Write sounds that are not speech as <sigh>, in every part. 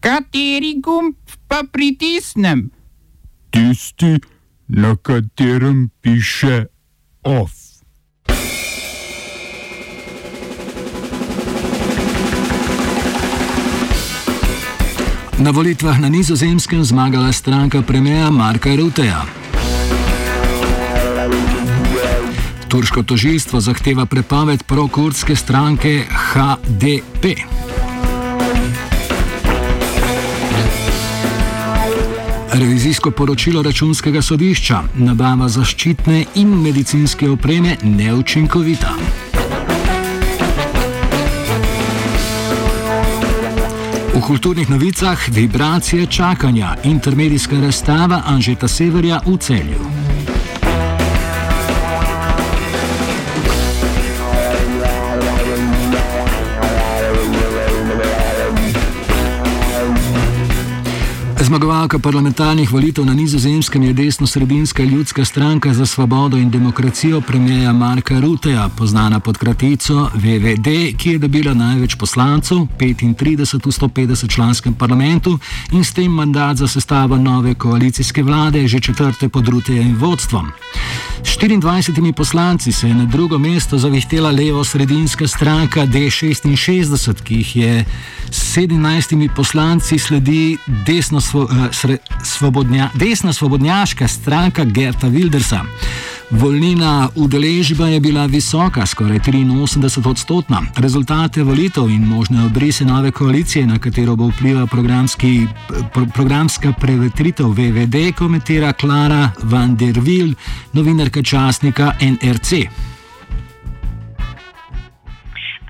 Kateri gumb pa pritisnem? Tisti, na katerem piše OF. Na volitvah na nizozemskem zmagala stranka premija Marka Ruteja. Turško tožilstvo zahteva prepoved prokurdske stranke HDP. Revizijsko poročilo računskega sodišča: nabava zaščitne in medicinske opreme neučinkovita. V kulturnih novicah vibracije čakanja, intermedijska razstava Anžeta Severja v celju. Zmagovalka parlamentarnih volitev na nizozemskem je desno-sredinska ljudska stranka za svobodo in demokracijo premijeja Marka Ruteja, znana pod kratico VVD, ki je dobila največ poslancev, 35 v 150 članskem parlamentu in s tem mandat za sestavo nove koalicijske vlade, že četrte pod Rutejevim vodstvom. S 24 poslanci se je na drugo mesto zavihtela levo-sredinska stranka D66, ki jih je s 17 poslanci sledi desno svo, eh, sre, svobodnja, desna svobodnjaška stranka Gerta Wildersa. Volilna udeležba je bila visoka, skoraj 83 odstotna. Rezultate volitev in možne obrise nove koalicije, na katero bo vplivala pro, programska prevetritev VVD, komentira Klara van der Wiel, novinarka časnika NRC.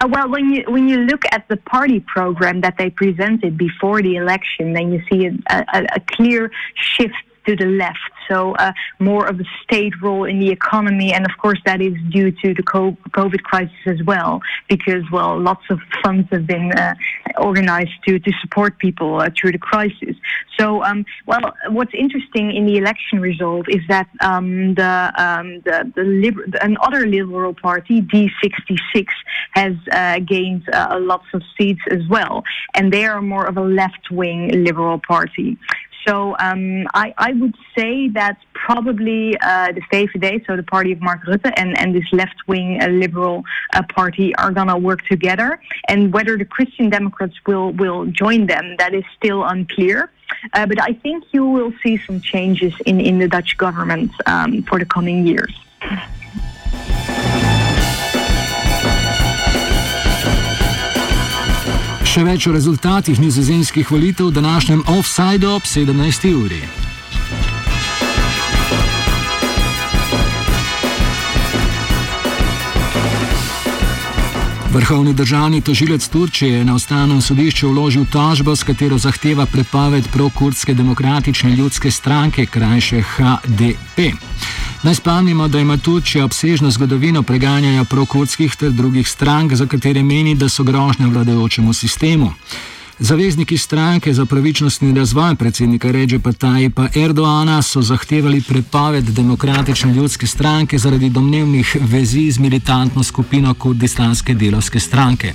Uh, well, when you when you look at the party program that they presented before the election, then you see a, a, a clear shift to the left. So uh, more of a state role in the economy, and of course that is due to the COVID crisis as well, because well, lots of funds have been uh, organized to to support people uh, through the crisis. So um, well, what's interesting in the election result is that um, the um, the, the liber- another liberal party, D66, has uh, gained uh, lots of seats as well, and they are more of a left wing liberal party. So um, I, I, would say that probably uh, the VVD, so the party of Mark Rutte, and, and this left-wing uh, liberal uh, party are going to work together. And whether the Christian Democrats will, will join them, that is still unclear. Uh, but I think you will see some changes in, in the Dutch government um, for the coming years. Še več o rezultatih nizozemskih volitev v današnjem offsajdu ob 17. uri. Vrhovni državni tožilec Turčije je na ustavnem sodišču vložil tožbo, s katero zahteva prepoved prokurdske demokratične ljudske stranke, krajše HDP. Naj spomnimo, da ima Turčija obsežno zgodovino preganjanja prokurdskih ter drugih strank, za katere meni, da so grožnje vladajočemu sistemu. Zavezniki stranke za pravičnost in razvoj predsednika Ređepa Tajipa Erdoana so zahtevali prepoved demokratične ljudske stranke zaradi domnevnih vezi z militantno skupino kurdistanske delovske stranke.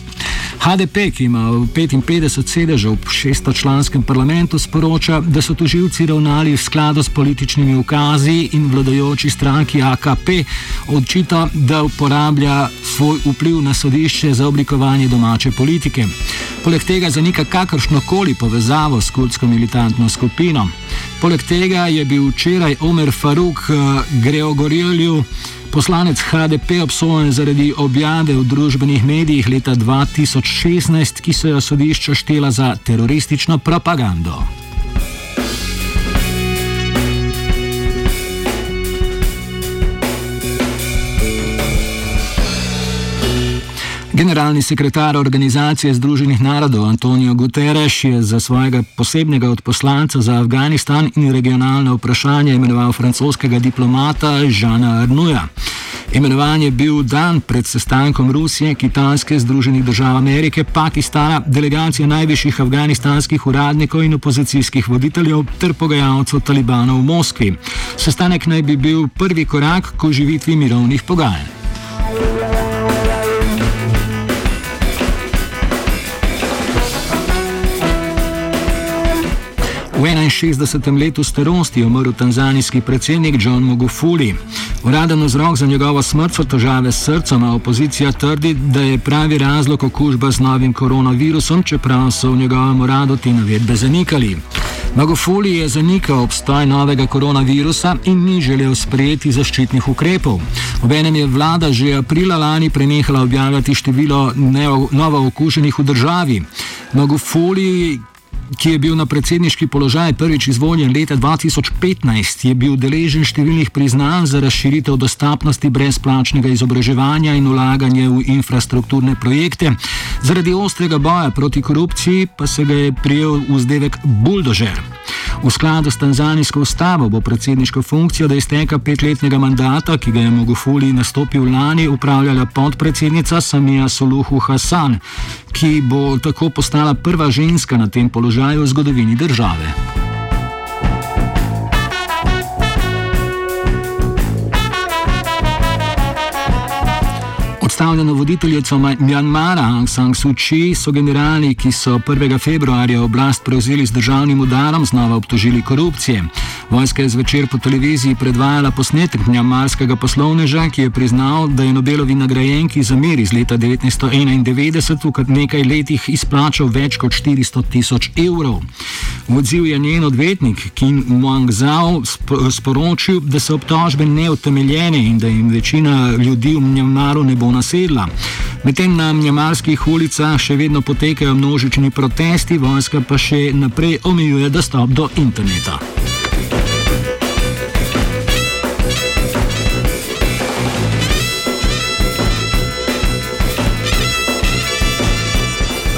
HDP, ki ima 55 sedežev v 600-članskem parlamentu, sporoča, da so tužilci ravnali v skladu s političnimi ukazi in vladajoči stranki AKP odčita, da uporablja svoj vpliv na sodišče za oblikovanje domače politike. Poleg tega zanika kakršno koli povezavo s kurdsko militantno skupino. Poleg tega je bil včeraj Omer Faruk eh, Greogorilju, poslanec HDP, obsojen zaradi objave v družbenih medijih leta 2016, ki so jo sodišča štela za teroristično propagando. Generalni sekretar Organizacije Združenih narodov Antonijo Guterres je za svojega posebnega odposlanca za Afganistan in regionalne vprašanja imenoval francoskega diplomata Žana Arnuja. Imenovan je bil dan pred sestankom Rusije, Kitajske, Združenih držav Amerike, Pakistana, delegacije najvišjih afganistanskih uradnikov in opozicijskih voditeljev ter pogajalcev talibanov v Moskvi. Sestanek naj bi bil prvi korak k oživitvi mirovnih pogajanj. V 61. letu starosti je umrl tanzanijski predsednik John Mogufuli. Uraden vzrok za njegovo smrt so težave s srcem, a opozicija trdi, da je pravi razlog okužba z novim koronavirusom, čeprav so v njegovem uradu te navedbe zanikali. Magofuli je zanikal obstoj novega koronavirusa in ni želel sprejeti zaščitnih ukrepov. Obenem je vlada že aprila lani prenehala objavljati število novo okuženih v državi. Magofuli, ki je bil na predsedniški položaj prvič izvoljen leta 2015, je bil deležen številnih priznanj za razširitev dostopnosti brezplačnega izobraževanja in ulaganje v infrastrukturne projekte. Zaradi ostrega boja proti korupciji pa se ga je prijel vzdevek buldožer. V skladu s tanzanijsko ustavo bo predsedniško funkcijo do izteka petletnega mandata, ki ga je Mogofuli nastopil lani, upravljala podpredsednica Samija Soluhu Hasan, ki bo tako postala prva ženska na tem položaju podlegają zgodowieni države. Odstavljeno voditeljico Mjanmara Aung San Suu Kyi so generali, ki so 1. februarja oblast prevzeli z državnim udarom, znova obtožili korupcije. Vojska je zvečer po televiziji predvajala posnetek mjanmarskega poslovneža, ki je priznal, da je Nobelovi nagrajenki za mir iz leta 1991 v kar nekaj letih izplačal več kot 400 tisoč evrov. V odziv je njen odvetnik Kim Wang Zhao sporočil, da so obtožbe neutemeljene in da jim večina ljudi v Mjanmaru ne bo nasedla. Medtem na mjamarskih ulicah še vedno potekajo množični protesti, vojska pa še naprej omejuje dostop do interneta.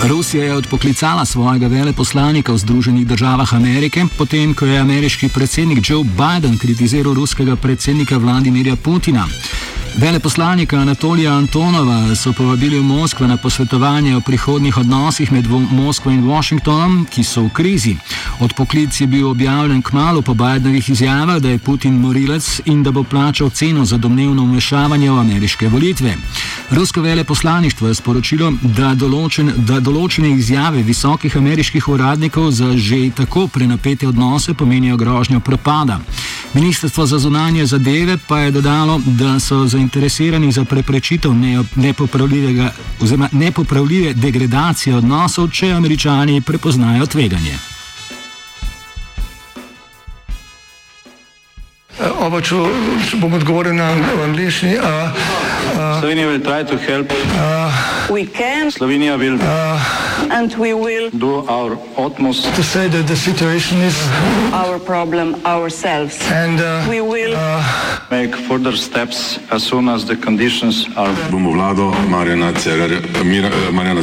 Rusija je odpoklicala svojega veleposlanika v Združenih državah Amerike, potem ko je ameriški predsednik Joe Biden kritiziral ruskega predsednika Vladimirja Putina. Veleposlanika Anatolija Antonova so povabili v Moskvo na posvetovanje o prihodnih odnosih med Moskvo in Washingtonom, ki so v krizi. Odpoklic je bil objavljen k malu po Bidenovih izjavah, da je Putin morilec in da bo plačal ceno za domnevno umešavanje v ameriške volitve. Rusko veleposlaništvo je sporočilo, da, določen, da določene izjave visokih ameriških uradnikov za že tako prenapete odnose pomenijo grožnjo propada. Ministrstvo za zunanje zadeve pa je dodalo, da so zainteresirani zainteresirani za preprečitev nepopravljive degradacije odnosov, če američani prepoznajo tveganje. Oba, če bom odgovoril na angliški. Slovenija bo poskušala pomagati. Slovenija bo naredila svoj utmost, da bo rekla, da je situacija naš problem, in da bomo naredili nadaljnje korake, as soon as the conditions are. Bomo vlado Marjana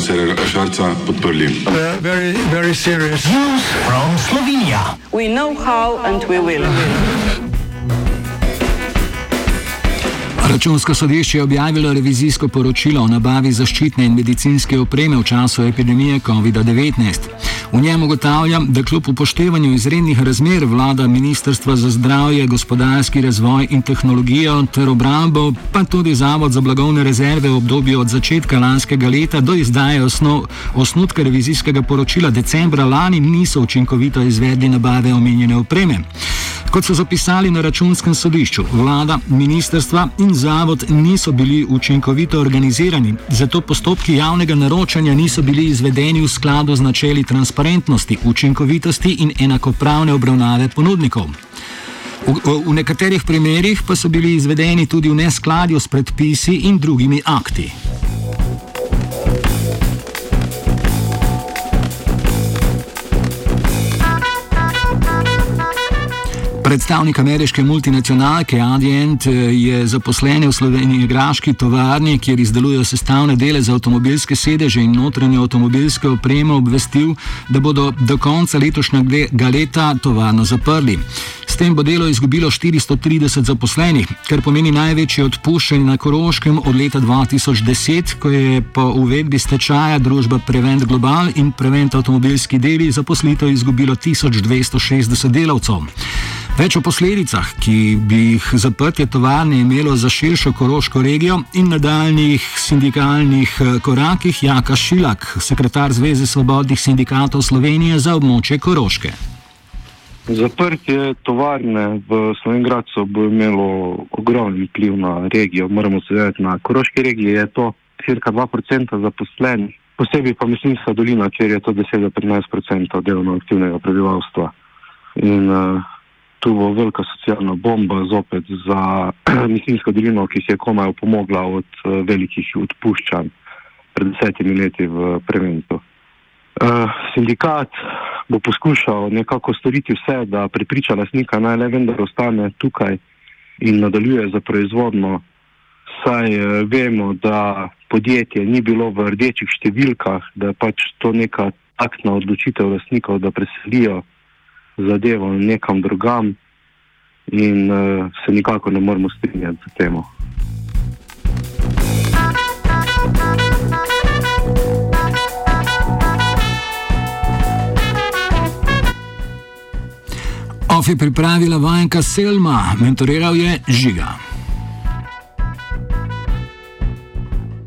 Cererera Šarca podprli. Very, very serious. News from Slovenia. We know how and we will. Računsko sodišče je objavilo revizijsko poročilo o nabavi zaščitne in medicinske opreme v času epidemije COVID-19. V njem ugotavlja, da kljub upoštevanju izrednih razmer vlada Ministrstva za zdravje, gospodarski razvoj in tehnologijo ter obrambo, pa tudi Zavod za blagovne rezerve v obdobju od začetka lanskega leta do izdaje osnov, osnutka revizijskega poročila decembra lani niso učinkovito izvedli nabave omenjene opreme. Kot so zapisali na računskem sodišču, vlada, ministrstva in zavod niso bili učinkovito organizirani, zato postopki javnega naročanja niso bili izvedeni v skladu z načeli transparentnosti, učinkovitosti in enakopravne obravnave ponudnikov. V, v nekaterih primerjih pa so bili izvedeni tudi v neskladju s predpisi in drugimi akti. Predstavnik ameriške multinacionalke Adient eh, je zaposlen v Sloveniji graški tovarni, kjer izdelujejo sestavne dele za avtomobilske sedeže in notranje avtomobilske opreme, obvestil, da bodo do konca letošnjega leta tovarno zaprli. S tem bo delo izgubilo 430 zaposlenih, kar pomeni največje odpuščanje na Koroškem od leta 2010, ko je po uvedbi stečaja družba Prevent Global in Prevent avtomobilski deli zaposlitev izgubilo 1260 delavcev. Več o posledicah, ki bi jih zaprtje tovarne imelo za širšo koroško regijo in nadaljnih sindikalnih eh, korakih, Jaka Šilak, sekretar Zveze svobodnih sindikatov Slovenije za območje Koroške. Zaprtje tovarne v Slovengracu bo imelo ogromen vpliv na regijo. Moramo se zavedati, na Koroški regiji je to cirka 2% zaposlenih, posebej pa Mislinska dolina, kjer je to 10-15% delovno aktivnega prebivalstva. In uh, tu bo velika socialna bomba zopet za <clears throat> Mislinsko dolino, ki si je komaj pomogla od uh, velikih odpuščanj pred desetimi leti v preventu. Uh, sindikat bo poskušal nekako storiti vse, da pripriča lasnika naj le vendar ostane tukaj in nadaljuje za proizvodno. Saj uh, vemo, da podjetje ni bilo v rdečih številkah, da je pač to neka taktna odločitev lasnikov, da preselijo zadevo nekam drugam in uh, se nikako ne moremo strinjati z tem. Of je pripravila vajenka Selma, mentoriral je Žiga.